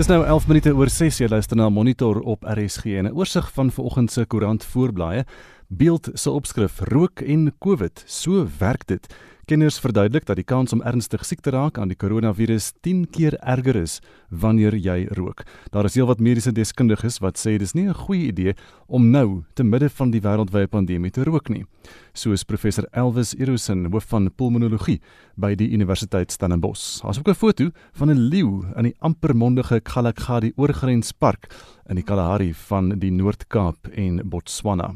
Dis nou 11 minute oor 6 jy luister na Monitor op RSG en 'n oorsig van vanoggend se koerant voorblaaie. Beeld se opskrif: Rook en COVID. So werk dit. Kenners verduidelik dat die kans om ernstig siek te raak aan die koronavirus 10 keer erger is wanneer jy rook. Daar is heelwat mediese deskundiges wat sê dis nie 'n goeie idee om nou te midde van die wêreldwye pandemie te rook nie. Soos professor Elvis Erosin, hoof van pulmonologie by die Universiteit Stellenbosch. Daar's ook 'n foto van 'n leeu in die ampermondige Kgalagadi oorgrenspark in die Kalahari van die Noord-Kaap en Botswana.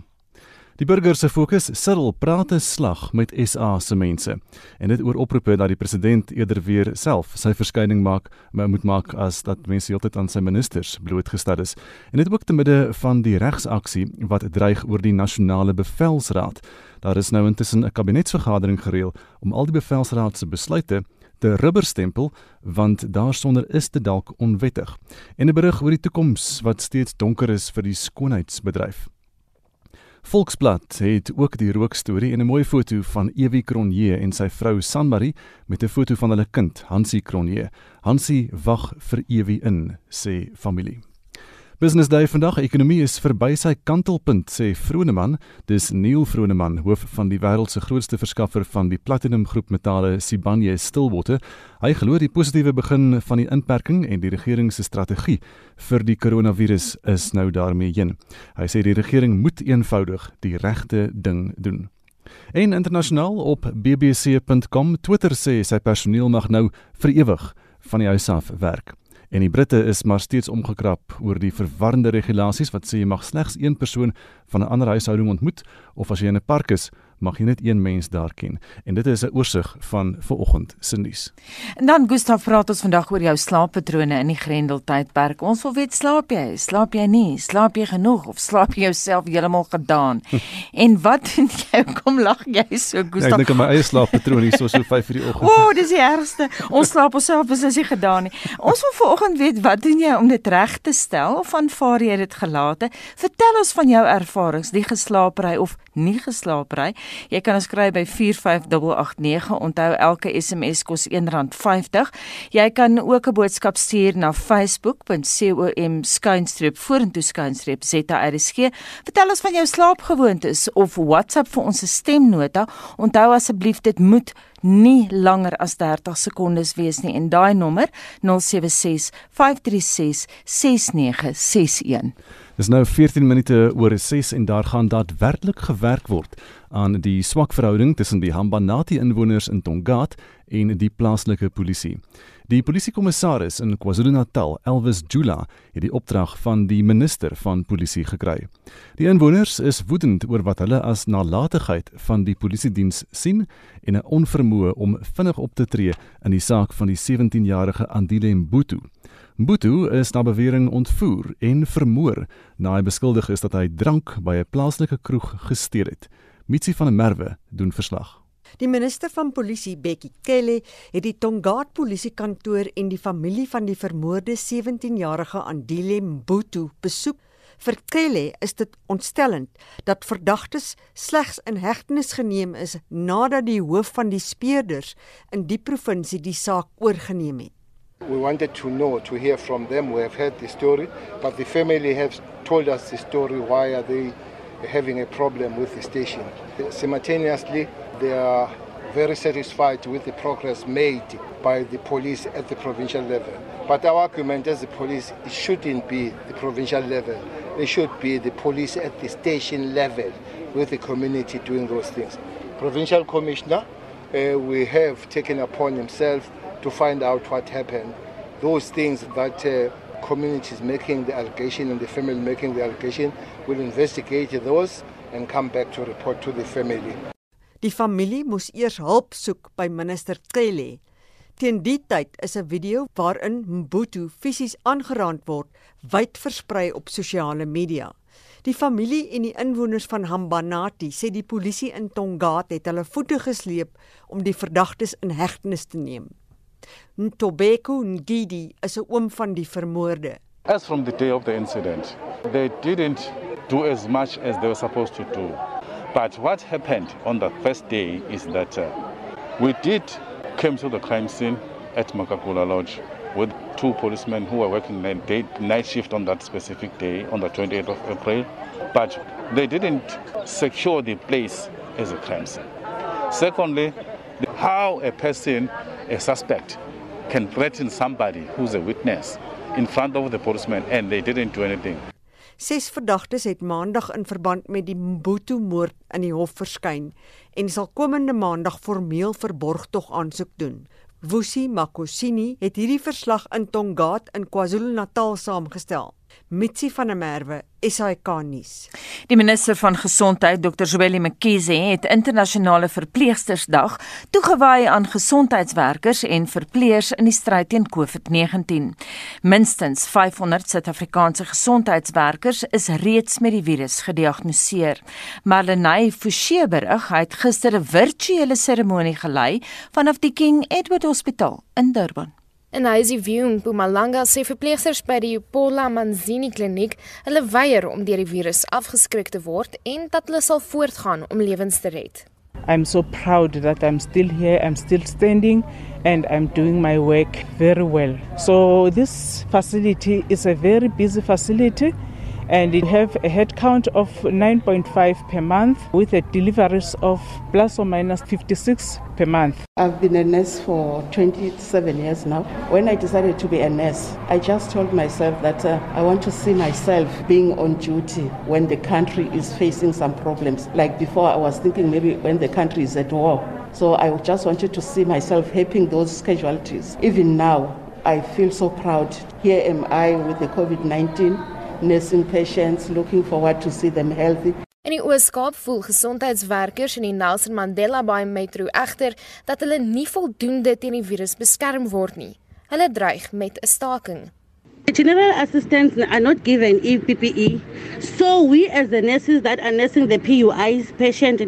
Die burger se fokus Cyril praat 'n slag met SA se mense en dit oor oproepe dat die president eerder weer self sy verskyning maak, maar moet maak as dat mense heeltyd aan sy ministers blootgestel is. En dit ook te midde van die regsaksie wat dreig oor die nasionale bevelsraad. Daar is nou intussen 'n kabinetsvergadering gereël om al die bevelsraad se besluite te rubberstempel want daarsonder is dit dalk onwettig. En 'n berig oor die toekoms wat steeds donker is vir die skoonheidsbedryf. Volksblad het ook die rookstorie en 'n mooi foto van Evie Cronje en sy vrou Sanmarie met 'n foto van hulle kind Hansie Cronje. Hansie wag vir Evie in, sê familie. Business Day vandag, ekonomie is verby sy kantelpunt, sê Vroneman. Dis Neil Vroneman, hoof van die wêreld se grootste verskaffer van die platinum groep metale Sibanye Stillwater. Hy glo die positiewe begin van die inperking en die regering se strategie vir die koronavirus is nou daarmee heen. Hy sê die regering moet eenvoudig die regte ding doen. En internasionaal op bbc.com Twitter sê sy personeel mag nou vir ewig van die huis af werk. En die Britte is maar steeds omgekrap oor die verwarrende regulasies wat sê jy mag slegs een persoon van 'n ander huishouding ontmoet of as jy in 'n park is, mag jy net een mens daar ken. En dit is 'n oorsig van vanoggend se nuus. En dan Gustaf praat ons vandag oor jou slaappatrone in die Grendeltydperk. Ons wil weet slaap jy? Slaap jy nie? Slaap jy genoeg of slaap jy jouself heeltemal gedaan? en wat doen jy? Kom lag jy so Gustaf? Ja, ek dink aan my eie slaappatroon hier so so 5:00 die oggend. O, oh, dis die ergste. Ons slaap onsself beslis nie gedaan nie. Ons wil vanoggend weet wat doen jy om dit reg te stel of aanvaar jy dit gelate? Vertel ons van jou ervarings, die geslaapery of nie geslaapery. Jy kan ons kry by 45889. Onthou elke SMS kos R1.50. Jy kan ook 'n boodskap stuur na facebook.com skuinstreep vorentoe skuinstreep ZRSG. Vertel ons van jou slaapgewoontes of WhatsApp vir ons stemnota. Onthou asseblief dit moet nie langer as 30 sekondes wees nie en daai nommer 076 536 6961 Dis nou 14 minute oor 6 en daar gaan daadwerklik gewerk word aan die swak verhouding tussen die Hambanati inwoners in Tongaat en die plaaslike polisie. Die polisiekommissaris in KwaZulu-Natal, Elvis Jula, het die opdrag van die minister van polisie gekry. Die inwoners is woedend oor wat hulle as nalatigheid van die polisiediens sien en 'n onvermoë om vinnig op te tree in die saak van die 17-jarige Andile Mbutu. Mbutu is na bewering ontvoer en vermoor na hy beskuldig is dat hy drank by 'n plaaslike kroeg gesteel het. Mitsi van der Merwe doen verslag. Die minister van polisie, Bekkie Cele, het die Tongaat polisiekantoor en die familie van die vermoorde 17-jarige Andile Mbutu besoek. Vir Cele is dit ontstellend dat verdagtes slegs in hegtenis geneem is nadat die hoof van die speurders in die provinsie die saak oorgeneem het. We wanted to know, to hear from them. We have heard the story, but the family have told us the story. Why are they having a problem with the station? Simultaneously, they are very satisfied with the progress made by the police at the provincial level. But our argument as the police, it shouldn't be the provincial level. It should be the police at the station level with the community doing those things. Provincial Commissioner, uh, we have taken upon himself to find out what happened. Those things that uh, communities making the allegation and the family making the allegation will investigate those and come back to report to the family. Die familie moes eers hulp soek by minister Cele. Teen die tyd is 'n video waarin Mbutu fisies aangeraak word, wyd versprei op sosiale media. Die familie en die inwoners van Hambanati sê die polisie in Tongaat het hulle voete gesleep om die verdagtes in hegtenis te neem. Ntobeko Ngidi is 'n oom van die vermoorde. As from the day of the incident, they didn't do as much as they were supposed to do. But what happened on the first day is that uh, we did came to the crime scene at Makakula Lodge with two policemen who were working night, night shift on that specific day, on the 28th of April, but they didn't secure the place as a crime scene. Secondly, how a person, a suspect, can threaten somebody who's a witness in front of the policeman and they didn't do anything. Ses verdagtes het maandag in verband met die Mbutu-moord in die hof verskyn en sal komende maandag formeel verborgtog aansoek doen. Vusi Makosini het hierdie verslag in Tongaat in KwaZulu-Natal saamgestel. Mitsi van der Merwe, SAK nuus. Die minister van Gesondheid, Dr. Zweli Mkhize, het internasionale verpleegstersdag toegewy aan gesondheidswerkers en verpleegers in die stryd teen COVID-19. Minstens 500 Suid-Afrikaanse gesondheidswerkers is reeds met die virus gediagnoseer. Marlenae Forsie berig hy het gister 'n virtuele seremonie gelei vanaf die King Edward Hospitaal in Durban. En hy sê wie Mpumalanga sê verpleegsters by die Pola Manzini kliniek, hulle weier om deur die virus afgeskrik te word en dat hulle sal voortgaan om lewens te red. I'm so proud that I'm still here, I'm still standing and I'm doing my work very well. So this facility is a very busy facility and it have a head count of 9.5 per month with a deliveries of plus or minus 56 per month. I've been a nurse for 27 years now. When I decided to be a nurse, I just told myself that uh, I want to see myself being on duty when the country is facing some problems. Like before, I was thinking maybe when the country is at war. So I just wanted to see myself helping those casualties. Even now, I feel so proud. Here am I with the COVID 19 nursing patients, looking forward to see them healthy. In die Oos-Kaap voel gesondheidswerkers in die Nelson Mandela Bay Metro egter dat hulle nie voldoende teen die virus beskerm word nie. Hulle dreig met 'n staking. The general assistants are not given EPPE. So we as the nurses that are nursing the PUIs patient,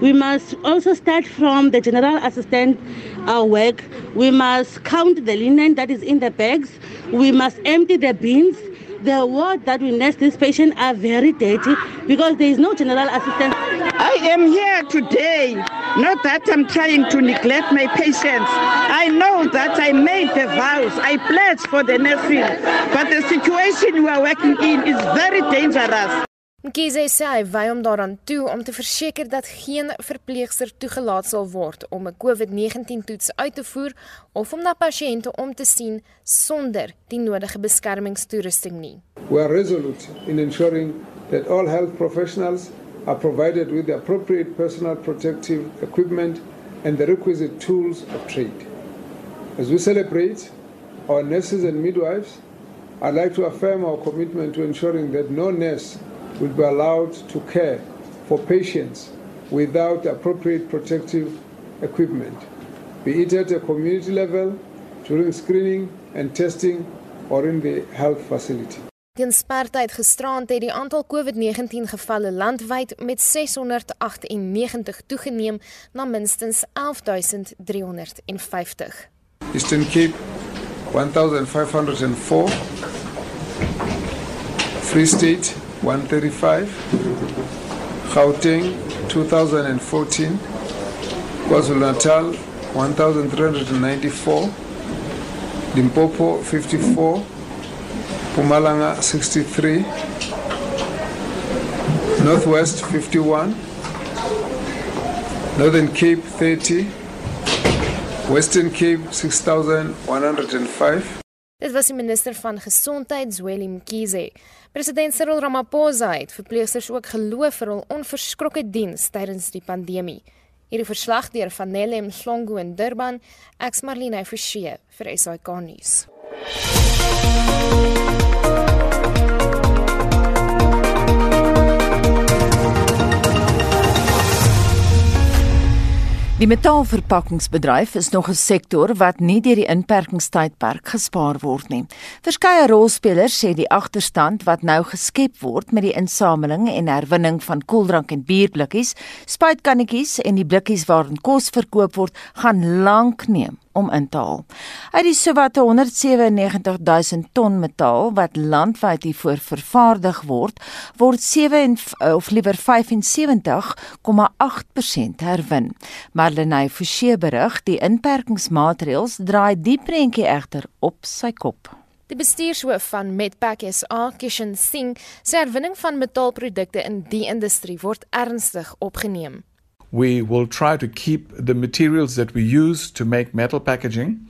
we must also start from the general assistant our work. We must count the linen that is in the bags. We must empty the bins. The ward that we nurse this patient are very dirty because there is no general assistant. I am here today, not that I'm trying to neglect my patients. I know that I made the vows, I pledged for the nursing, but the situation we are working in is very dangerous. Mkhize sê hy wy hom daaraan toe om te verseker dat geen verpleegster toegelaat sal word om 'n COVID-19 toets uit te voer of om na pasiënte om te sien sonder die nodige beskermingstoerusting nie. We are resolute in ensuring that all health professionals are provided with the appropriate personal protective equipment and the requisite tools of trade. As we celebrate our nurses and midwives, I'd like to affirm our commitment to ensuring that no nurse will be allowed to care for patients without appropriate protective equipment, be it at a community level, during screening and testing, or in the health facility. Teen spertyd gisterand het die aantal COVID-19 gevalle landwyd met 698 toegeneem na minstens 11350. Eastern Cape 1504 Free State 135, Gauteng 2014, KwaZulu-Natal 1394, Limpopo 54, Pumalanga 63, Northwest 51, Northern Cape 30, Western Cape 6105. Dit was die minister van Gesondheid, Zweli Mkhize. President Cyril Ramaphosa het verpleegsters ook geloof vir hul onverskrokke diens tydens die pandemie. Hierdie verslag deur Vanelle Mhlongo in Durban, Ex Marlene Forsie vir SAK nuus. Die metaalverpakkingsbedryf is nog 'n sektor wat nie deur die inperkingstydperk gespaar word nie. Verskeie rolspelers sê die agterstand wat nou geskep word met die insameling en herwinning van koeldrank en bierblikkies, spuitkannetjies en die blikkies waarin kos verkoop word, gaan lank neem om in te haal. Uit die sowat 197 000 ton metaal wat landwyd hiervoor vervaardig word, word 7 of liewer 75,8% herwin. Marlenae Forsie berig, die inperkingsmaatreëls draai die prentjie egter op sy kop. Die bestuurshoof van Medpack SA, Kishan Singh, sê herwinning van metaalprodukte in die industrie word ernstig opgeneem. We will try to keep the materials that we use to make metal packaging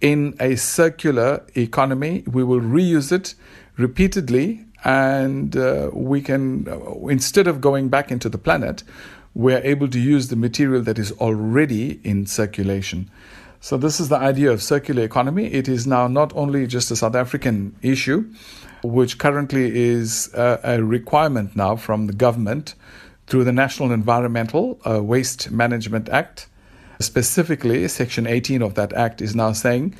in a circular economy. We will reuse it repeatedly, and uh, we can, uh, instead of going back into the planet, we're able to use the material that is already in circulation. So, this is the idea of circular economy. It is now not only just a South African issue, which currently is a, a requirement now from the government through the National Environmental uh, Waste Management Act. Specifically, Section 18 of that Act is now saying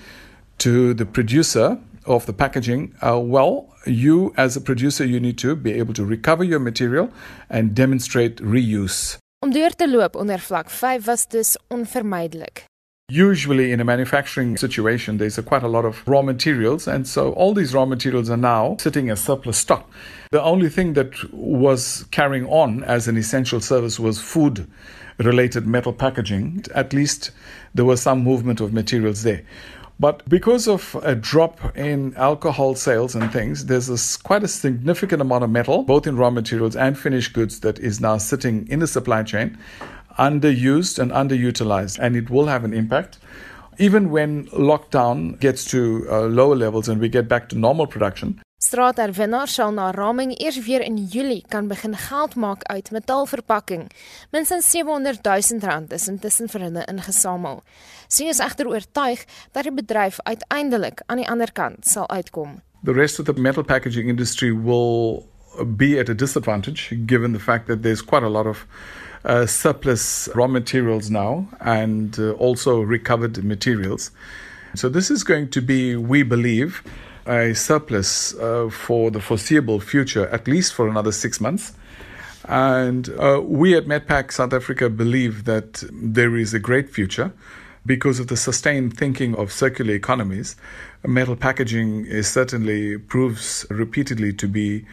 to the producer of the packaging, uh, well, you as a producer, you need to be able to recover your material and demonstrate reuse. Om deur te loop onder vlak 5 was dus onvermydelik. Usually, in a manufacturing situation, there's a quite a lot of raw materials, and so all these raw materials are now sitting as surplus stock. The only thing that was carrying on as an essential service was food related metal packaging. At least there was some movement of materials there. But because of a drop in alcohol sales and things, there's a, quite a significant amount of metal, both in raw materials and finished goods, that is now sitting in the supply chain underused and underutilized, and it will have an impact. Even when lockdown gets to uh, lower levels and we get back to normal production. Straaterwinnaar sal na raming eers weer in Julie kan begin geld maak uit metaalverpakking. Minstens 700 000 rand is intussen vir hulle ingesamel. Sien is egter oortuig dat die bedryf uiteindelik aan die ander kant sal uitkom. The rest of the metal packaging industry will be at a disadvantage given the fact that there's quite a lot of uh, surplus raw materials now and uh, also recovered materials. So, this is going to be, we believe, a surplus uh, for the foreseeable future, at least for another six months. And uh, we at MedPack South Africa believe that there is a great future because of the sustained thinking of circular economies. Metal packaging is certainly proves repeatedly to be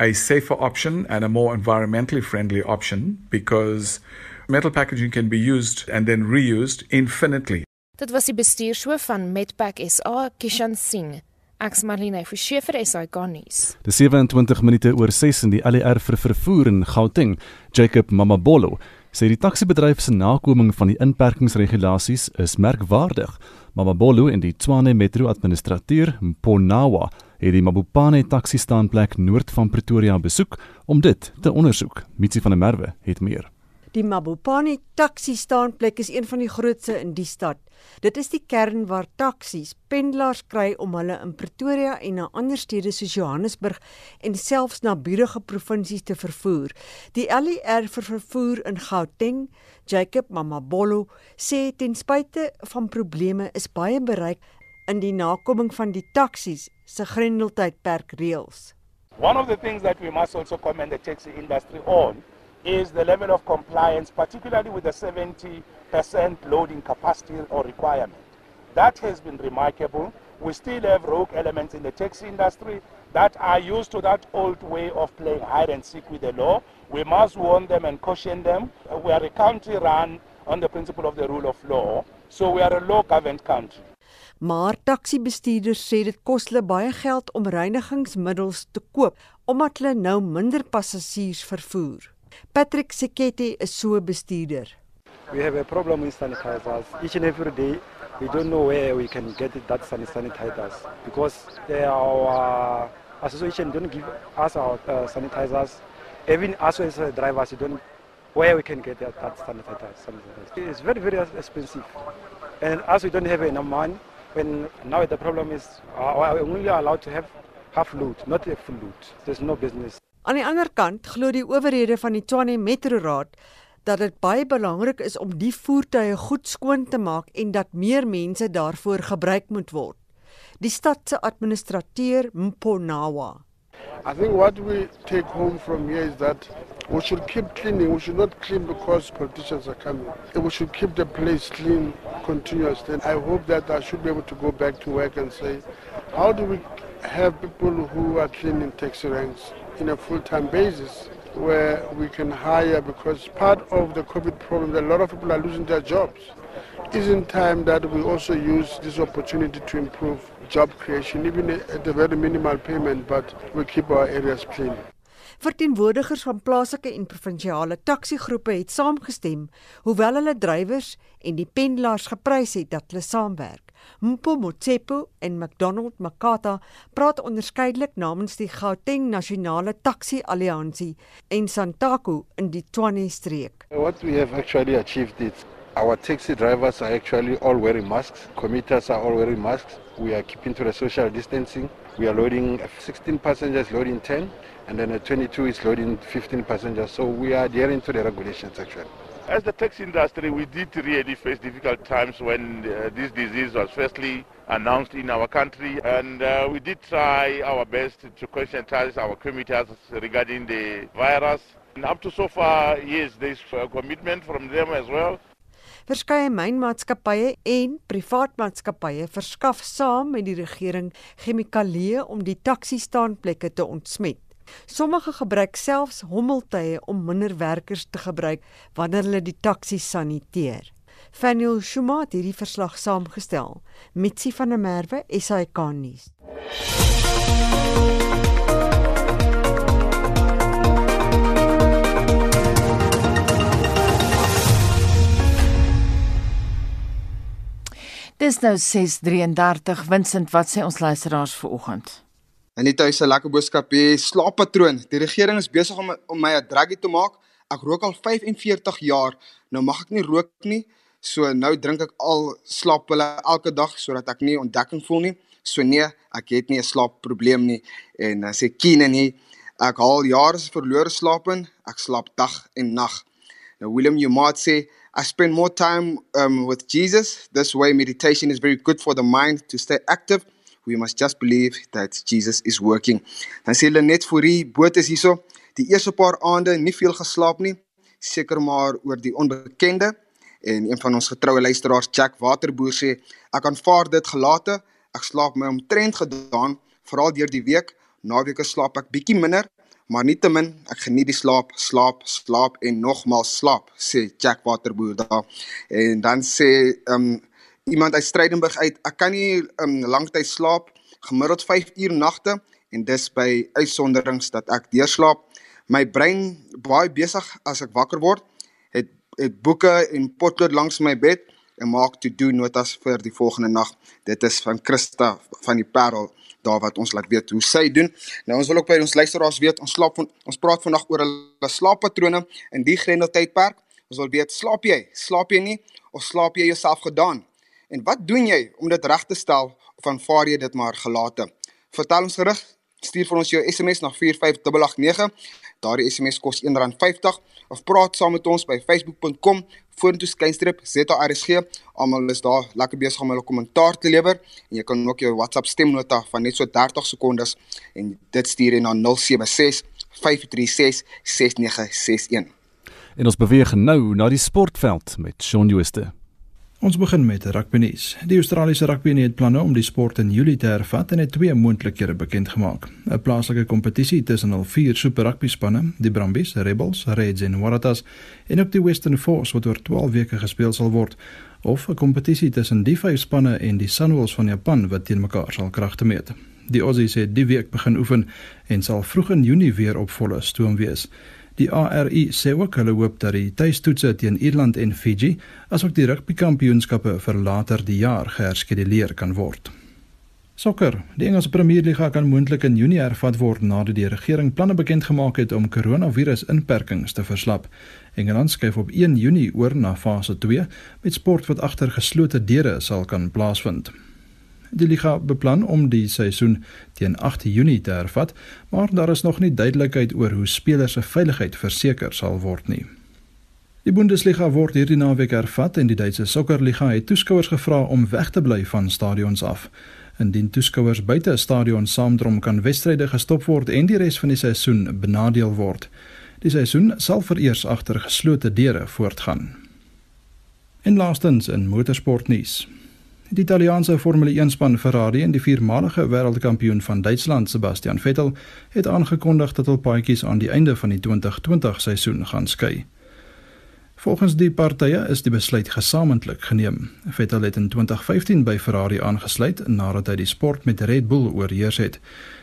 a safer option and a more environmentally friendly option because metal packaging can be used and then reused infinitely. Dit was die bestuurshoof van Medpack SA, Kishan Singh. Ek's Marlene Forsie vir SAK nuus. Dis 27 minute oor 6 in die LER vir vervoer in Gauteng. Jacob Mamabolo sê die taxibedryf se nakoming van die inperkingsregulasies is merkwaardig. Mamabolo en die Tshwane Metro administrateur Mponawa het die Mabopane taxi staanplek noord van Pretoria besoek om dit te ondersoek. Mitsi van der Merwe het meer. Die Mabopane taxi staanplek is een van die grootste in die stad. Dit is die kern waar taksies pendelaars kry om hulle in Pretoria en na ander stede soos Johannesburg en selfs na buurige provinsies te vervoer. Die LER vir vervoer in Gauteng, Jacob Mamabolo, sê ten spyte van probleme is baie bereik in die nakoming van die taksies se grendeltydperk reëls. One of the things that we must also commend the taxi industry on is the level of compliance, particularly with the 70% loading capacity or requirement. That has been remarkable. We still have rogue elements in the taxi industry that are used to that old way of playing hide and seek with the law. We must warn them and caution them. We are a country run on the principle of the rule of law, so we are a law governed country. Maar taksibestuurders sê dit kos hulle baie geld om reinigingsmiddels te koop omdat hulle nou minder passasiers vervoer. Patrick Sekete is so 'n bestuurder. We have a problem with sanitizers. Each and every day we don't know where we can get that sanitizers because our association don't give us our uh, sanitizers. Even as drivers, we don't where we can get that, that sanitizers. It's very very expensive, and as we don't have enough money, when now the problem is uh, we're only allowed to have half load, not a full load. There's no business. Aan die ander kant glo die owerhede van die Tshwane Metro Raad dat dit baie belangrik is om die voertuie goed skoon te maak en dat meer mense daarvoor gebruik moet word. Die stad se administrateur Mponawa. I think what we take home from here is that we should keep cleaning. We should not clean because politicians are coming. We should keep the place clean continuously. then I hope that I should be able to go back to work and say, how do we have people who are cleaning taxi ranks in a full-time basis where we can hire because part of the COVID problem a lot of people are losing their jobs. Isn't time that we also use this opportunity to improve job creation, even at a very minimal payment, but we keep our areas clean. Verteenwoordigers van plaaslike en provinsiale taksigroepe het saamgestem, hoewel hulle drywers en die pendelaars geprys het dat hulle saamwerk. Mpo Motsepo en McDonald Makata praat onderskeidelik namens die Gauteng Nasionale Taxi Alliansie en Santaku in die Tshwane streek. What we have actually achieved is our taxi drivers are actually all wearing masks, commuters are all wearing masks. We are keeping to the social distancing. We are loading 16 passengers, loading 10, and then a 22 is loading 15 passengers. So we are adhering to the regulations actually. As the taxi industry, we did really face difficult times when uh, this disease was firstly announced in our country, and uh, we did try our best to conscientize our commuters regarding the virus. And up to so far, yes, there's a commitment from them as well. Verskeie mynmaatskappye en privaatmaatskappye verskaf saam met die regering chemikalieë om die taxi-staanplekke te ontsmet. Sommige gebruik selfs hommeltuie om minder werkers te gebruik wanneer hulle die taksies saniteer. Faniel Shuma het hierdie verslag saamgestel. Mitsi van der Merwe, SAK nuus. Dis nou 6:33 Vincent, wat sê ons luisteraars vanoggend? En net huis 'n lekker boodskap hê, slaappatroon. Die regering is besig om om my 'n druggie te maak. Ek rook al 45 jaar. Nou mag ek nie rook nie. So nou drink ek al slaappille elke dag sodat ek nie ontdekking voel nie. So nee, ek het nie 'n slaapprobleem nie en as ek kien nie, ek haal jare se verlore slaap in. Ek slaap dag en nag. Nou William Jumaat sê I spend more time um, with Jesus. This way meditation is very good for the mind to stay active. We must just believe that Jesus is working. Dan sê hulle net vir die boot is hierso, die eerste paar aande nie veel geslaap nie, seker maar oor die onbekende. En een van ons getroue luisteraars Jack Waterboer sê ek aanvaar dit gelate, ek slaap my omtrent gedaan, veral deur die week, naweke slaap ek bietjie minder, maar nietemin ek geniet die slaap, slaap, slaap en nogmaals slaap, sê Jack Waterboer daar. En dan sê um, iemand uit Strydenburg uit. Ek kan nie um, lanktyd slaap, gemiddeld 5 uur nagte en dis by uitsonderings dat ek deurslaap. My brein baie besig as ek wakker word. Het het boeke en potlood langs my bed en maak to do notas vir die volgende nag. Dit is van Christa van die Parel daar wat ons laat weet hoe sy doen. Nou ons wil ook by ons luisteraars weet, ons slaap ons praat vandag oor hulle slaappatrone in die grendeltydperk. Ons wil weet, slaap jy? Slaap jy nie of slaap jy jouself gedaan? En wat doen jy om dit reg te stel of aanvaar jy dit maar gelate? Vertel ons gerus. Stuur vir ons jou SMS na 45889. Daardie SMS kos R1.50 of praat saam met ons by facebook.com vorentoe skynstreep ZARSG. Almal is daar lekker besig om hulle kommentaar te lewer en jy kan ook jou WhatsApp stemnota van net so 30 sekondes en dit stuur jy na 076 536 6961. En ons beweeg nou na die sportveld met Shaun Jooste. Ons begin met rugby nuus. Die Australiese rugby het planne om die sport in Julie te hervat en het twee moontlikhede bekend gemaak. 'n Plaaslike kompetisie tussen al vier super rugby spanne, die Brumbies, Rebels, Reds en Waratahs, en ook die Western Force wat oor 12 weke gespeel sal word, of 'n kompetisie tussen die vyf spanne en die Sunwolves van Japan wat teen mekaar sal kragte meet. Die Aussies het die week begin oefen en sal vroeg in Junie weer op volle stoom wees. Die ARI sê ook hulle hoop dat die tuistoetse teen Ierland en Fiji, asook die rugbykampioenskappe vir later die jaar geherskeduleer kan word. Sokker. Die Engelse Premierliga kan moontlik in Junie hervat word nadat die regering planne bekend gemaak het om koronavirus-inperkings te verslap. Engeland skuif op 1 Junie oor na fase 2 met sport wat agter geslote deure sal kan plaasvind. Die liga beplan om die seisoen teen 8 Junie te hervat, maar daar is nog nie duidelikheid oor hoe spelers se veiligheid verseker sal word nie. Die Bundesliga word hierdie naweek hervat en die Duitse Sokkerliga het toeskouers gevra om weg te bly van stadions af. Indien toeskouers buite 'n stadion saamdrom kan wedstryde gestop word en die res van die seisoen benadeel word. Die seisoen sal vereers agter geslote deure voortgaan. En laastens in motorsportnuus. Die Italiaanse Formule 1 span Ferrari en die viermalige wêreldkampioen van Duitsland Sebastian Vettel het aangekondig dat hul paadjies aan die einde van die 2020 seisoen gaan skei. Volgens die partye is die besluit gesamentlik geneem. Vettel het in 2015 by Ferrari aangesluit nadat hy die sport met Red Bull oorheers het.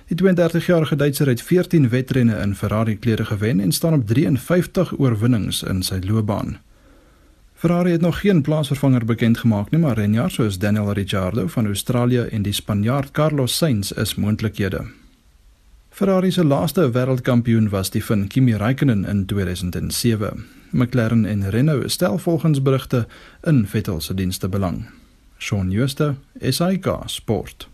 Die 32-jarige Duitser het 14 wedrenne in Ferrari klere gewen en staan op 53 oorwinnings in sy loopbaan. Ferrari het nog geen plaasvervanger bekend gemaak nie, maar renjaer soos Daniel Ricciardo van Australië en die Spanjaard Carlos Sainz is moontlikhede. Ferrari se laaste wêreldkampioen was die van Kimi Räikkönen in 2007. McLaren en Renault stel volgens berigte in Vettel se dienste belang. Shaun Schuster, SAK Sport.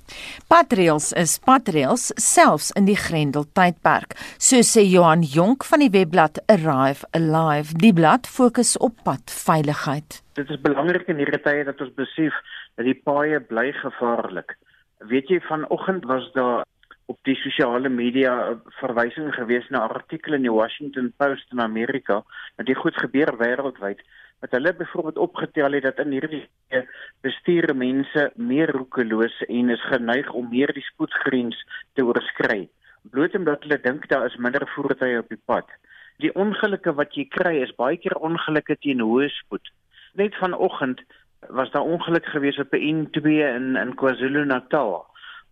Patrails is patrails selfs in die Grendel tydperk, so sê Johan Jonk van die webblad Arrive Alive. Die blad fokus op padveiligheid. Dit is belangrik in hierdie tye dat ons besef dat die paaie bly gevaarlik. Weet jy vanoggend was daar op die sosiale media verwysing gewees na 'n artikel in die Washington Post in Amerika dat dit goed gebeur wêreldwyd wat hulle byvoorbeeld opgetel het dat in hierdie bestuur mense meer roekeloos en is geneig om meer die spoedgrens te oorskry bloot omdat hulle dink daar is minder voertuie op die pad. Die ongelukke wat jy kry is baie keer ongelukke teen hoë spoed. Net vanoggend was daar ongeluk gewees op 'n N2 in in KwaZulu-Natal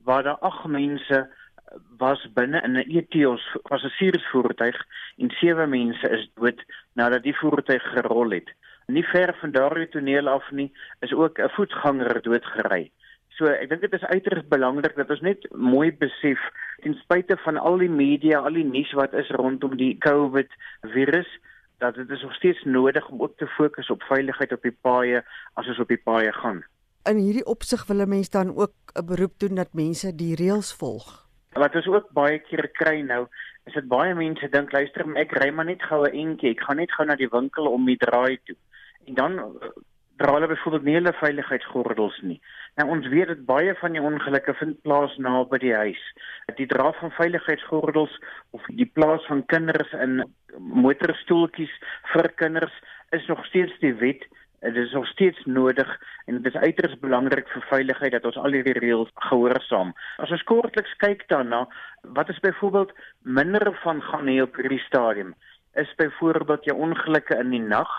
waar daar ag mense was binne in 'n Etios passasiersvoertuig en sewe mense is dood nadat die voertuig gerol het. Nie ver van daardie toneel af nie is ook 'n voetganger doodgery. So ek dink dit is uiters belangrik dat ons net mooi besef ten spyte van al die media, al die nuus wat is rondom die COVID virus dat dit is nog steeds nodig om ook te fokus op veiligheid op die paaie as ons op die paaie gaan. In hierdie opsig wil 'n mens dan ook 'n beroep doen dat mense die reëls volg. Wat ons ook baie keer kry nou, is dit baie mense dink luister, ek ry maar net gou 'n entjie, ek gaan net gou na die winkel om die draai toe. En dan uh, dra hulle byvoorbeeld nie hulle veiligheidsgordels nie. Nou ons weet dat baie van die ongelukke vind plaas naby die huis. Die dra van veiligheidsgordels of die plaas van kinders in motorstoeltjies vir kinders is nog steeds die wet dit is nog steeds nodig en dit is uiters belangrik vir veiligheid dat ons al hierdie reëls gehoorsaam. As ons kortliks kyk daarna, wat is byvoorbeeld minder van gaan hier op hierdie stadium? Is byvoorbeeld jou ongelukke in die nag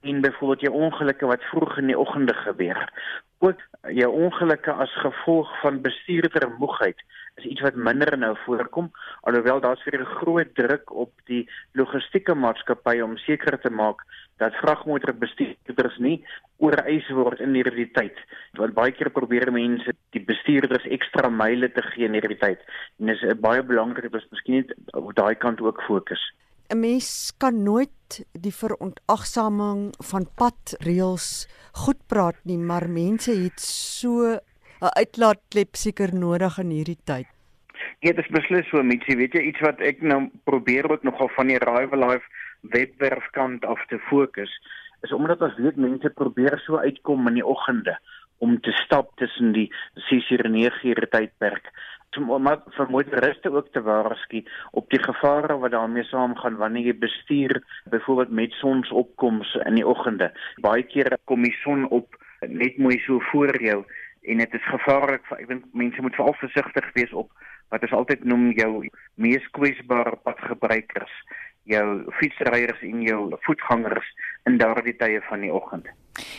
en byvoorbeeld jou ongelukke wat vroeg in die oggende gebeur. Ook jou ongelukke as gevolg van bestuurder moegheid is iets wat minder nou voorkom alhoewel daar's weer 'n groot druk op die logistieke maatskappye om seker te maak dat vragmotorbestuurders nie oorreis word in hierdie tyd want baie keer probeer mense die bestuurders ekstra myle te gee in hierdie tyd en dit is baie belangrik dat ons miskien net op daai kant ook fokus 'n mens kan nooit die verontagsaming van padreëls goed praat nie maar mense het so 'n uitlaatklep seker nodig in hierdie tyd. Ja, dit is beslis so, mensie, weet jy iets wat ek nou probeer ook nogal van die Rival Life webwerfkant af te fokus, is omdat ons weet mense probeer so uitkom in die oggende om te stap tussen die 6 en 9 ure tydperk om vir motoriste ook te waarsku op die gevare wat daarmee saamgaan wanneer jy bestuur byvoorbeeld met sonsopkoms in die oggende. Baie kere kom die son op net mooi so voor jou en dit is gevaarlik ek dink mense moet veral versigtig wees op wat ons altyd noem jou mees kwesbare padgebruikers jou fietsryers en jou voetgangers in daardie tye van die oggend.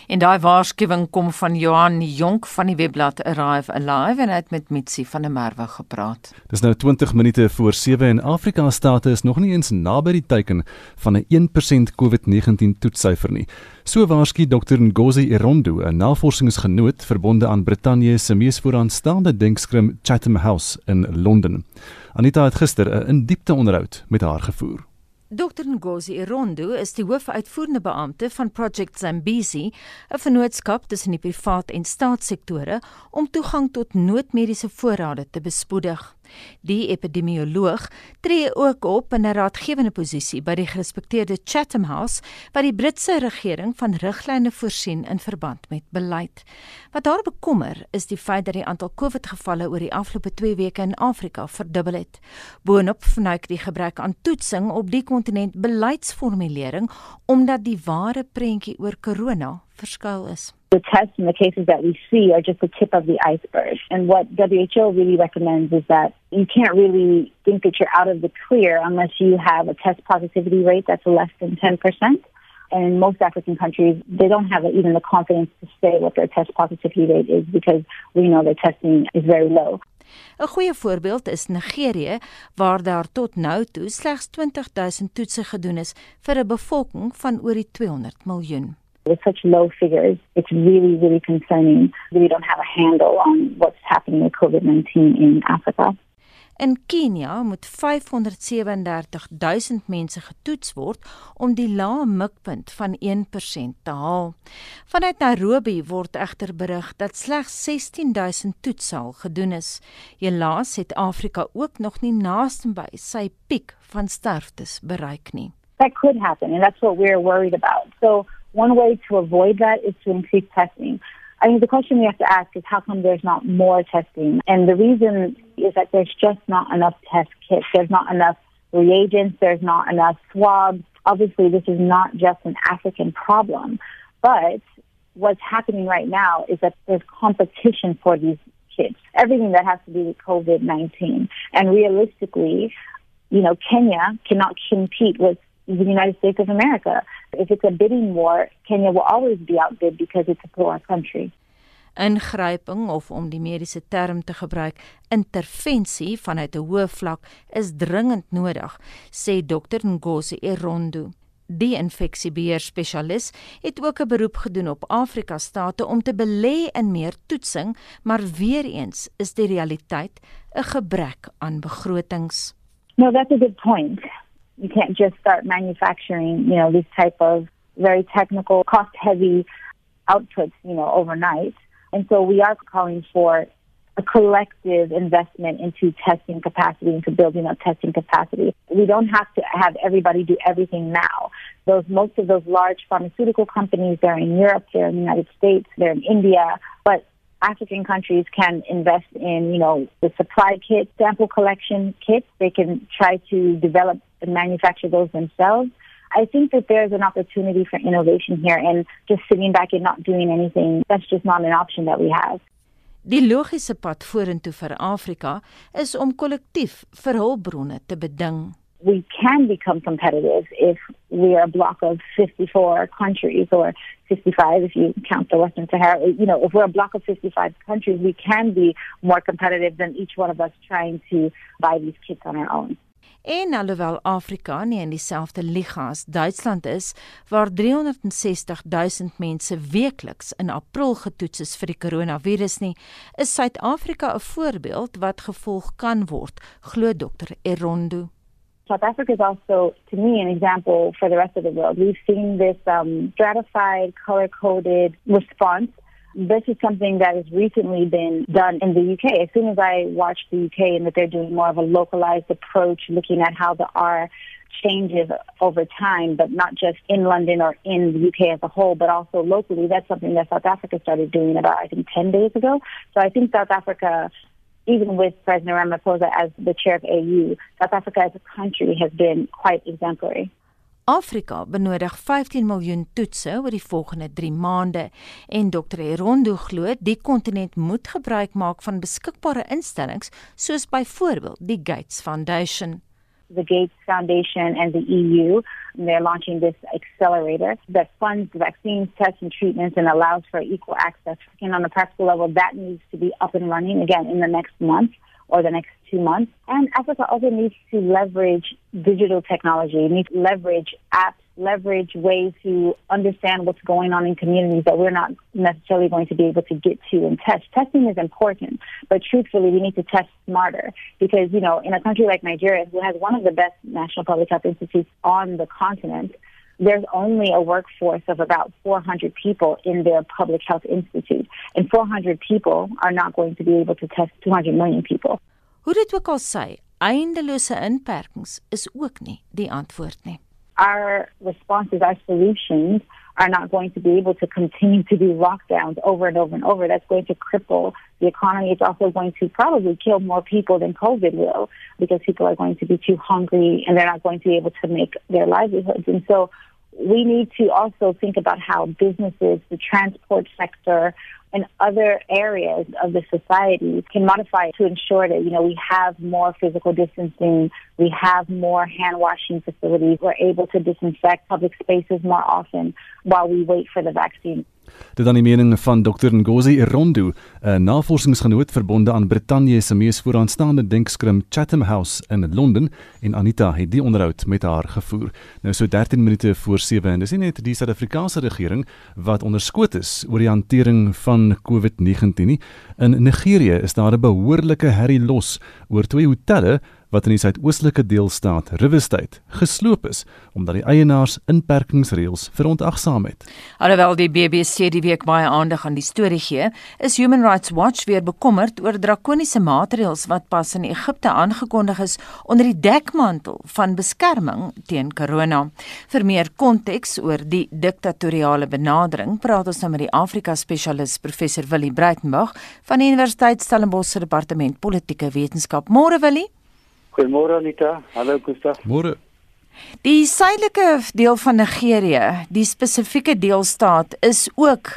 En daai waarskuwing kom van Johan Jonk van die webblad Arrive Alive en hy het met Mitsi van der Merwe gepraat. Dis nou 20 minute voor 7 en Afrika state is nog nie eens naby die teiken van 'n 1% COVID-19 toetssyfer nie. So waarsku Dr Ngozi Irondo, 'n navorsingsgenoot verbonde aan Brittanje se mees vooraanstaande denkskrim Chatham House in Londen. Anita het gister 'n in diepte onderhoud met haar gevoer. Dr Ngozi Irondo is die hoofuitvoerende beampte van Project Zambezi, 'n vennootskap tussen die privaat en staatssektore om toegang tot noodmediese voorrade te bespoedig. Die epidemioloog tree ook op in 'n raadgewende posisie by die gerespekteerde Chatham House wat die Britse regering van riglyne voorsien in verband met beleid. Wat daar bekommer is die feit dat die aantal COVID-gevalle oor die afgelope 2 weke in Afrika verdubbel het. Boonop vernuik die gebrek aan toetsing op die kontinent beleidsformulering omdat die ware prentjie oor corona verskuil is. The tests and the cases that we see are just the tip of the iceberg. And what WHO really recommends is that you can't really think that you're out of the clear unless you have a test positivity rate that's less than 10%. And in most African countries, they don't have even the confidence to say what their test positivity rate is because we know their testing is very low. 'n Goeie voorbeeld is Nigerië waar daar tot nou toe slegs 20000 toetse gedoen is vir 'n bevolking van oor die 200 miljoen. With such low figures, it's really, really concerning we don't have a handle on what's happening with COVID 19 in Africa. In Kenia moet 537 000 mense getoets word om die lae mikpunt van 1% te haal. Vanuit Nairobi word egter berig dat slegs 16 000 toets al gedoen is. Helaas het Afrika ook nog nie naaste by sy piek van sterftes bereik nie. That could happen and that's what we're worried about. So one way to avoid that is to increase testing. I mean, the question we have to ask is how come there's not more testing? And the reason is that there's just not enough test kits. There's not enough reagents. There's not enough swabs. Obviously, this is not just an African problem, but what's happening right now is that there's competition for these kits. Everything that has to do with COVID-19. And realistically, you know, Kenya cannot compete with the United States of America. If it's a bidding war, Kenya will always be outbid because it's a poor country. Ingryping of om die mediese term te gebruik, intervensie vanuit 'n hoë vlak is dringend nodig, sê Dr Ngozi Erondo. Die infeksiebeheer spesialis het ook 'n beroep gedoen op Afrika state om te belê in meer toetsing, maar weer eens is die realiteit 'n gebrek aan begrotings. No, that's a good point. You can't just start manufacturing, you know, these type of very technical, cost heavy outputs, you know, overnight. And so we are calling for a collective investment into testing capacity, into building up testing capacity. We don't have to have everybody do everything now. Those most of those large pharmaceutical companies, they're in Europe, they're in the United States, they're in India, but African countries can invest in, you know, the supply kit, sample collection kits. They can try to develop and manufacture those themselves. I think that there's an opportunity for innovation here and just sitting back and not doing anything, that's just not an option that we have. Die logiese pad vorentoe vir Afrika is om kollektief vir hulpbronne te beding. We can become competitive if we are a block of 54 countries or 55 if you count the Western Sahara. You know, if we're a block of 55 countries, we can be more competitive than each one of us trying to buy these kits on our own. En alhoewel Afrika nie in dieselfde liga as Duitsland is waar 360 000 mense weekliks in April getoets is vir die koronavirus nie, is Suid-Afrika 'n voorbeeld wat gevolg kan word, glo Dr. Erondo. South Africa is also, to me, an example for the rest of the world. We've seen this um, stratified, color coded response. This is something that has recently been done in the UK. As soon as I watched the UK and that they're doing more of a localized approach, looking at how the R changes over time, but not just in London or in the UK as a whole, but also locally. That's something that South Africa started doing about, I think, 10 days ago. So I think South Africa even with President Ramaphosa as the chair of AU, South Africa as a country has been quite exemplary. Afrika benodig 15 miljoen toetse oor die volgende 3 maande en Dr. Erondo glo die kontinent moet gebruik maak van beskikbare instellings soos byvoorbeeld die Gates Foundation. The Gates Foundation and the EU. They're launching this accelerator that funds vaccines, tests, and treatments and allows for equal access. And on a practical level, that needs to be up and running again in the next month or the next two months. And Africa also needs to leverage digital technology, needs to leverage apps leverage ways to understand what's going on in communities that we're not necessarily going to be able to get to and test. Testing is important, but truthfully, we need to test smarter because, you know, in a country like Nigeria, who has one of the best national public health institutes on the continent, there's only a workforce of about 400 people in their public health institute. And 400 people are not going to be able to test 200 million people. Hoe dit ook al sê, eindelose inperkings is ook nie die antwoord nie. Our responses, our solutions are not going to be able to continue to do lockdowns over and over and over. That's going to cripple the economy. It's also going to probably kill more people than COVID will because people are going to be too hungry and they're not going to be able to make their livelihoods. And so we need to also think about how businesses, the transport sector, and other areas of the society can modify to ensure that you know we have more physical distancing, we have more hand washing facilities, we're able to disinfect public spaces more often while we wait for the vaccine. Dit dan die mening van Dr Ngozi Irondo, 'n navorsingsgenoot verbonde aan Brittanje se mees vooraanstaande denkskrim Chatham House in Londen en Anita het die onderhoud met haar gevoer. Nou so 13 minute voor 7 en dis nie net die Suid-Afrikaanse regering wat onderskoot is oor die hantering van COVID-19 nie. In Nigerië is daar 'n behoorlike herrie los oor twee hotelle wat in die suidoostelike deelstaat River State gesloop is omdat die eienaars inperkingsreëls verontagsaam het. Alhoewel die BBC die week baie aandag aan die storie gee, is Human Rights Watch weer bekommerd oor drakoniese maatreëls wat pas in Egipte aangekondig is onder die dekmantel van beskerming teen corona. Vir meer konteks oor die diktatoriale benadering, praat ons nou met die Afrika-spesialis professor Willie Breitenberg van die Universiteit Stellenbosch se departement politieke wetenskap. Môre Willie Goeiemôre Anita. Hallo Gustav. Môre. Die suidelike deel van Nigerië, die spesifieke deelstaat is ook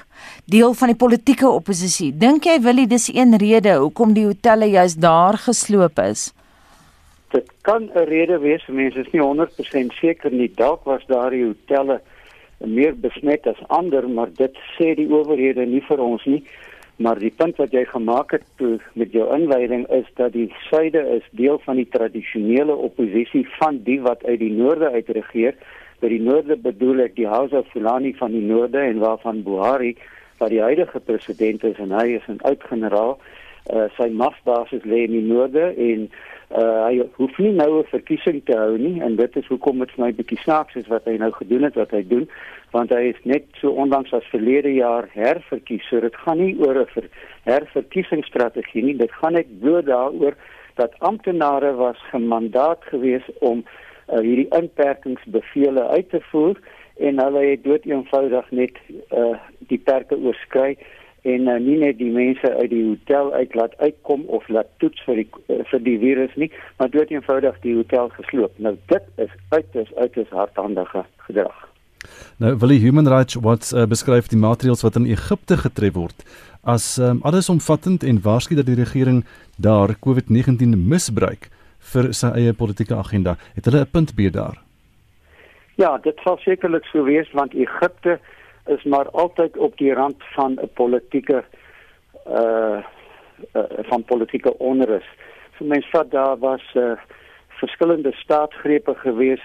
deel van die politieke oppositie. Dink jy Willie dis een rede hoekom die hotelle juis daar gesloop is? Dit kan 'n rede wees, mense is nie 100% seker nie. Dalk was daardie hotelle meer besmet as ander, maar dit sê die owerhede nie vir ons nie. Maar die punt wat jy gemaak het toe met jou inleiding is dat die suide is deel van die tradisionele oppositie van die wat uit die noorde uitregeer. By die noorde bedoel ek die House of Fulani van die noorde en waarvan Buhari wat die huidige president is en hy is 'n oud generaal. Uh, sy magsbasis lê in die noorde en uh, hy hoef nie nou 'n verkiesing te hou nie en dit is hoekom dit vir my bietjie snaaks is wat hy nou gedoen het wat hy doen want hy is net so onlangs as verlede jaar herverkies. So dit gaan nie oor 'n ver, herverkiesingsstrategie nie, dit gaan net bloot daaroor dat amptenare was gemandaat gewees om uh, hierdie inperkingsbevele uit te voer en hulle het dood eenvoudig net uh, die perke oorskry en uh, nie net die mense uit die hotel uit laat uitkom of laat toets vir die uh, vir die virus nie, maar dood eenvoudig die hotel gesloop. Nou dit is uiters uiters hardhandige gedrag. Nou wil die Human Rights Watch uh, beskryf die maatreëls wat in Egipte getref word as um, allesomvattend en waarsku dat die regering daar COVID-19 misbruik vir sy eie politieke agenda. Het hulle 'n punt by daar? Ja, dit sal sekerlik so wees want Egipte is maar altyd op die rand van 'n politieke uh, uh van politieke onrus. So mense vat daar was uh verskillende staatsgrepe gewees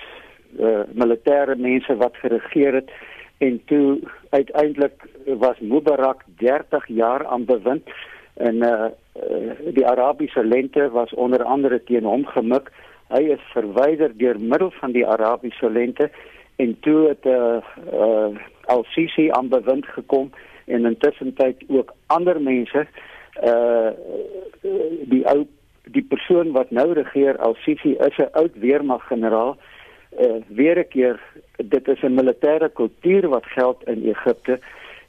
uh, militêre mense wat geregeer het en toe uiteindelik was Mubarak 30 jaar aan bewind en uh, uh, die Arabiese lente was onder andere teen hom gemik. Hy is verwyder deur middel van die Arabiese lente en toe het uh, uh, Al-Sisi aan bewind gekom en intussen tyd ook ander mense uh die ou die persoon wat nou regeer Al-Sisi is 'n oud weermaggeneraal. Uh, weer 'n keer dit is 'n militêre kultuur wat geld in Egipte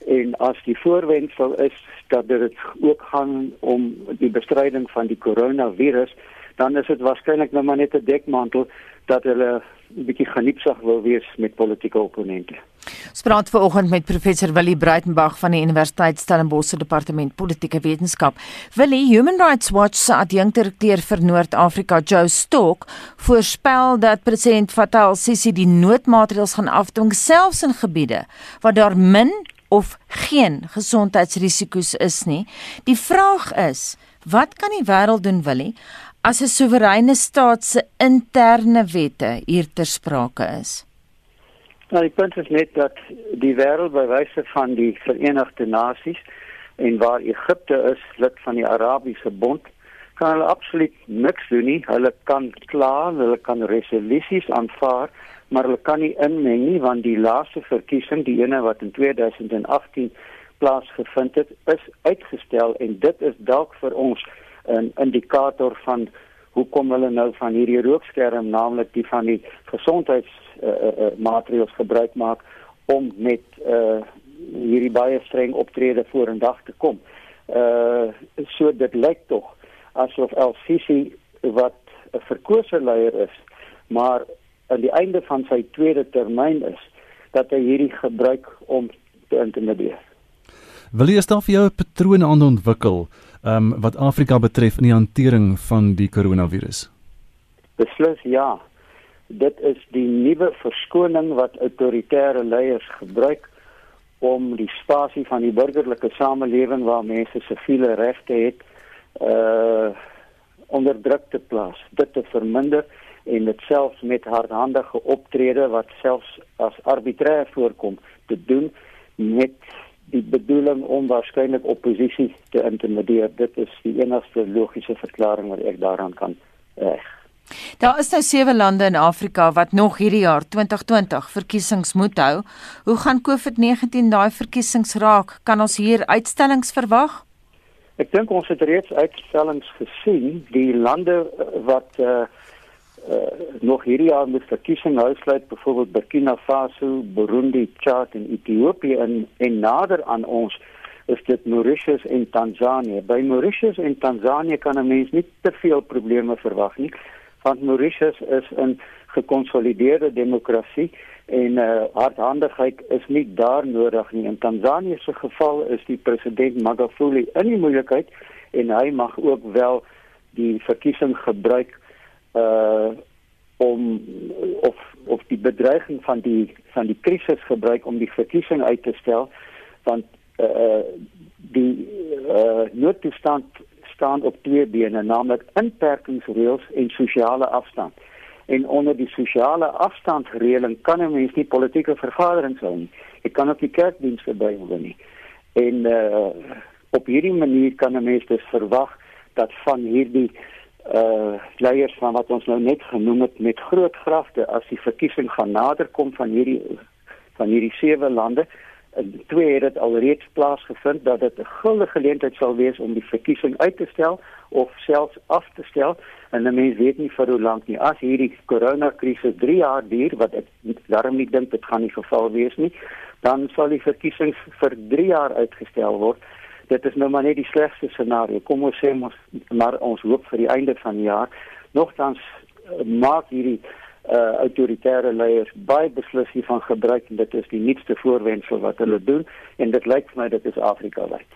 en as die voorwendsel is dat dit ook gaan om die bestryding van die koronavirus dan is dit waarskynlik nou maar net 'n dekmantel dat hulle bietjie geniepsag wil wees met politieke opponente. Ons praat vanoggend met professor Willie Breitenberg van die Universiteit Stellenbosch se departement politieke wetenskap. Willie, Human Rights Watch se adjunkdirekteur vir Noord-Afrika, Joe Stock, voorspel dat president Fattah al-Sisi die noodmaatreëls gaan afdwing selfs in gebiede waar daar min of geen gesondheidsrisiko's is nie. Die vraag is, wat kan die wêreld doen, Willie? As 'n soewereine staat se interne wette hier ter sprake is? Nou, die punt is net dat die wêreld by wyse van die Verenigde Nasies en waar Egipte is lid van die Arabiese Bond, kan hulle absoluut niks doen nie. Hulle kan kla, hulle kan resolusies aanvaar, maar hulle kan nie inmeng nie want die laaste verkiesing, die ene wat in 2018 plaasgevind het, is uitgestel en dit is dalk vir ons 'n indikator van hoekom hulle nou van hierdie rookskerm naamlik die van die gesondheidsmaatreëls uh, uh, uh, gebruik maak om met uh, hierdie baie streng optrede vorendag te kom. Uh so dit lyk tog asof El-Sisi wat 'n verkose leier is, maar aan die einde van sy tweede termyn is, dat hy hierdie gebruik om te intimideer. Wil jy stel vir jou 'n patroon aan ontwikkel um, wat Afrika betref in die hantering van die koronavirus? Beslis ja. Dit is die nuwe verskoning wat autoritêre leiers gebruik om die spasie van die burgerlike samelewing waar mense siviele regte het uh onder druk te plaas, dit te verminder en dit selfs met hardhandige optrede wat selfs as arbitrêr voorkom te doen met die bedoeling om waarskynlik oppositie te intimideer. Dit is die enigste logiese verklaring wat ek daaraan kan reg. Daar is nou sewe lande in Afrika wat nog hierdie jaar 2020 verkiesings moet hou. Hoe gaan COVID-19 daai verkiesings raak? Kan ons hier uitstellings verwag? Ek dink ons het reeds uitstellings gesien. Die lande wat uh, uh, nog hierdie jaar met verkiesing hou sluit byvoorbeeld Burkina Faso, Burundi, Chad en Ethiopië en, en nader aan ons is dit Mauritius en Tansanië. By Mauritius en Tansanië kan 'n mens nie te veel probleme verwag nie want Mauritius is 'n gekonsolideerde demokrasie en uh, hardhandigheid is nie daar nodig nie. In Tansanië se geval is die president Magufuli in die moeilikheid en hy mag ook wel die verkiesing gebruik uh om of of die bedreiging van die van die krisis gebruik om die verkiesing uit te stel want uh die uh noodtoestand staan op twee bene, naamlik inperkingsreëls en sosiale afstand. En onder die sosiale afstandreëling kan 'n mens nie politieke vergaderings hou nie. Jy kan ook nie kerkdienste bywoon nie. En uh op hierdie manier kan 'n mens dus verwag dat van hierdie uh leiers van wat ons nou net genoem het met groot grafte as die verkiesing gaan naderkom van hierdie van hierdie sewe lande. En twee het dit alreeds plaasgevind dat dit 'n guldige geleentheid sal wees om die verkiesing uit te stel of selfs af te stel. En dan mens weet nie vir hoe lank nie. As hierdie koronakrisis 3 jaar duur wat ek daarom nie dink dit gaan nie geval wees nie dan sal die verkiesings vir 3 jaar uitgestel word dit is nou maar net die slegste scenario kom ons sê ons maar ons hoop vir die einde van die jaar nogtans uh, maak hierdie uh autoritaire leiers baie beslis hiervan gebruik en dit is die nuutste voorwendsel wat hulle doen en dit lyk vir my dit is Afrika wyd.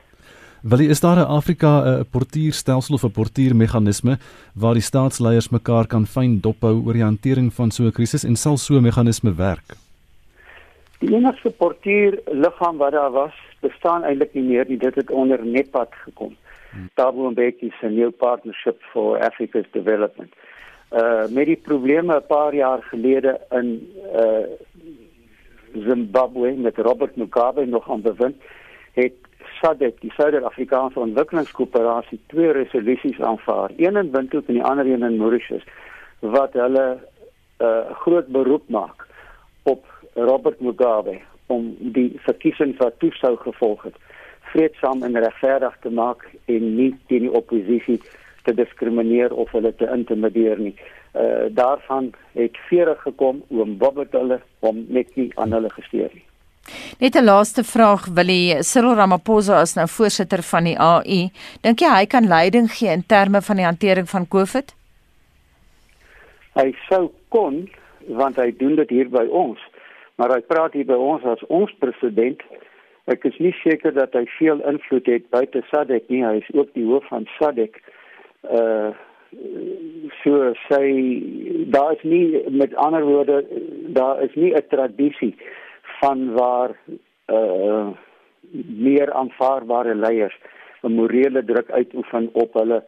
Wil is daar 'n Afrika 'n uh, portierstelsel of 'n portiermeganisme waar die staatsleiers mekaar kan fyn dophou oor die hantering van so 'n krisis en sal so 'n meganisme werk? Die enigste portierliggaam wat daar was, bestaan eintlik nie meer nie. Dit het onder NEPAD gekom. Hmm. Thabo Mbeki se New Partnership for Africa's Development uh met die probleme 'n paar jaar gelede in uh Zimbabwe met Robert Mugabe nog aan bevind het SADC die Suider-Afrikaanse Ontwikkelingskoöperasie twee resolusies aanvaar een in Windhoek en die ander een in Mauritius wat hulle 'n uh, groot beroep maak op Robert Mugabe om die verkiesings wat toesou gevolg het vreedsaam en regverdig te maak en nie teen die oppositie te diskrimineer of hulle te intimideer nie. Uh daarvan het vere gekom oom Bobbet hulle om net nie aan hulle gesteer nie. Net 'n laaste vraag, Willie Cyril Ramaphosa is nou voorsitter van die AU. Dink jy hy kan leiding gee in terme van die hantering van COVID? Hy sou kon want hy doen dit hier by ons. Maar hy praat hier by ons as ons president. Ek is nie seker dat hy veel invloed het buite SADC nie. Hy is ook die hoof van SADC. Uh uh so sê daar is nie met ander woorde daar is nie 'n tradisie van waar uh meer aanvaarbare leiers 'n morele druk uitoefen op hulle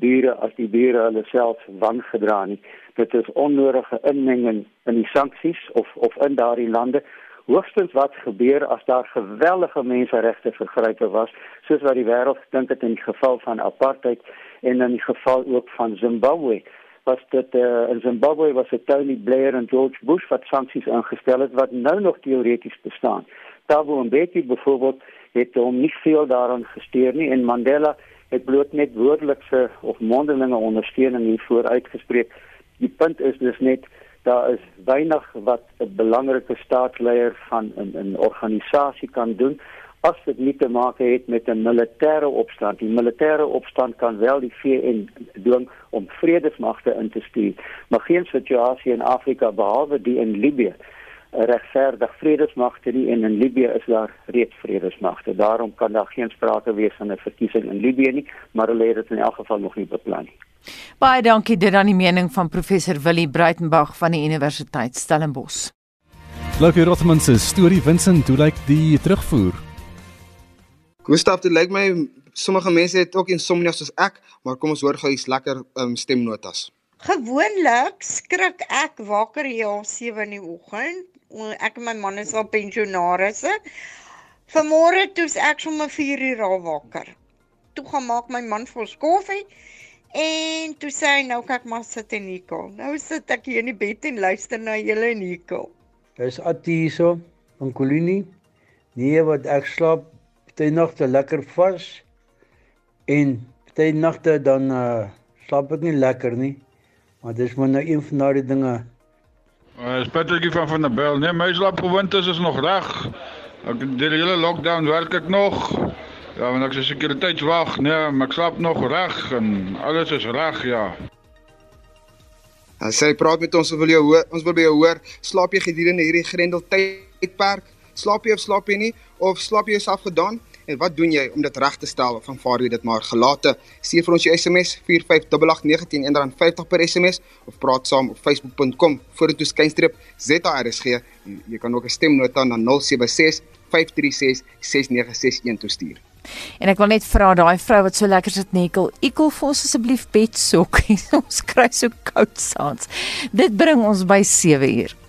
bure as die bure hulle self wangedra nie dit is onnodige inmenging in die sanksies of of in daardie lande hoogstens wat gebeur as daar geweldige menseregte vergrype was soos wat die wêreld dink dit in die geval van apartheid en in die geval ook van Zimbabwe was dit uh, in Zimbabwe was dit Tony Blair en George Bush wat sanksies ingestel het wat nou nog teoreties bestaan. Thabo Mbeki byvoorbeeld het hom nie veel daaraan gesteer nie en Mandela het bloot net woordelikse of mondelinge ondersteuning hiervoor uitgespreek. Die punt is dus net daar is weinig wat 'n belangrike staatsleier van 'n 'n organisasie kan doen as dit nie te maak het met 'n militêre opstand. Die militêre opstand kan wel die VN dwing om vredesmagte in te stuur, maar geen situasie in Afrika behalwe die in Libië regverdig vredesmagte nie en in Libië is daar reeds vredesmagte. Daarom kan daar geen sprake wees van 'n verkiesing in Libië nie, maar hulle het dit in elk geval nog nie beplan nie. Baie dankie dit aan die mening van professor Willie Breitenberg van die Universiteit Stellenbosch. Lucky Rothman se storie Vincent, hoe lyk die terugvoer? Gustav, dit lyk my sommige mense het ook insomnia soos ek, maar kom ons hoor gou iets lekker um, stemnotas. Gewoonlik skrik ek wakker hier om 7 in die oggend. Ek en my man is al pensionarisse. Vanmôre toets ek sommer 4 uur al wakker. Toe gaan maak my man vir ons koffie en toe sê hy nou kyk maar sit en Nico. Nou sit ek hier in die bed en luister na julle Nico. Dis Attie hierso van Kolinie. Nee, wat ek slaap baie nagte lekker vas en baie nagte dan uh, slaap ek nie lekker nie. Maar dis maar nou een van daardie dinge. Uh, is Patrickie van van der Bel. Nee, my slaapgewoontes is nog reg. Ek die hele lockdown werk ek nog. Ja, want ek is sekuriteitswag. Nee, maar ek slaap nog reg en alles is reg, ja. As jy praat met ons, wil jy hoor, ons wil by jou hoor, slaap jy gedurende hierdie grendel tydperk? Slaap jy of slaap jy nie of slaap jy jouself gedaan? En wat doen jy om dit reg te stel aanvaar jy dit maar gelate? Stuur vir ons jou SMS 45889 R50 per SMS of praat saam op facebook.com vorentoe skynstreep ZARSG. Jy kan ook 'n stemnota na 076 536 6961 toestuur. En ek wil net vra daai vrou wat so lekker sit nekkel, ekel vir ons asseblief bedsokkies. ons kry so koud saans. Dit bring ons by 7 uur.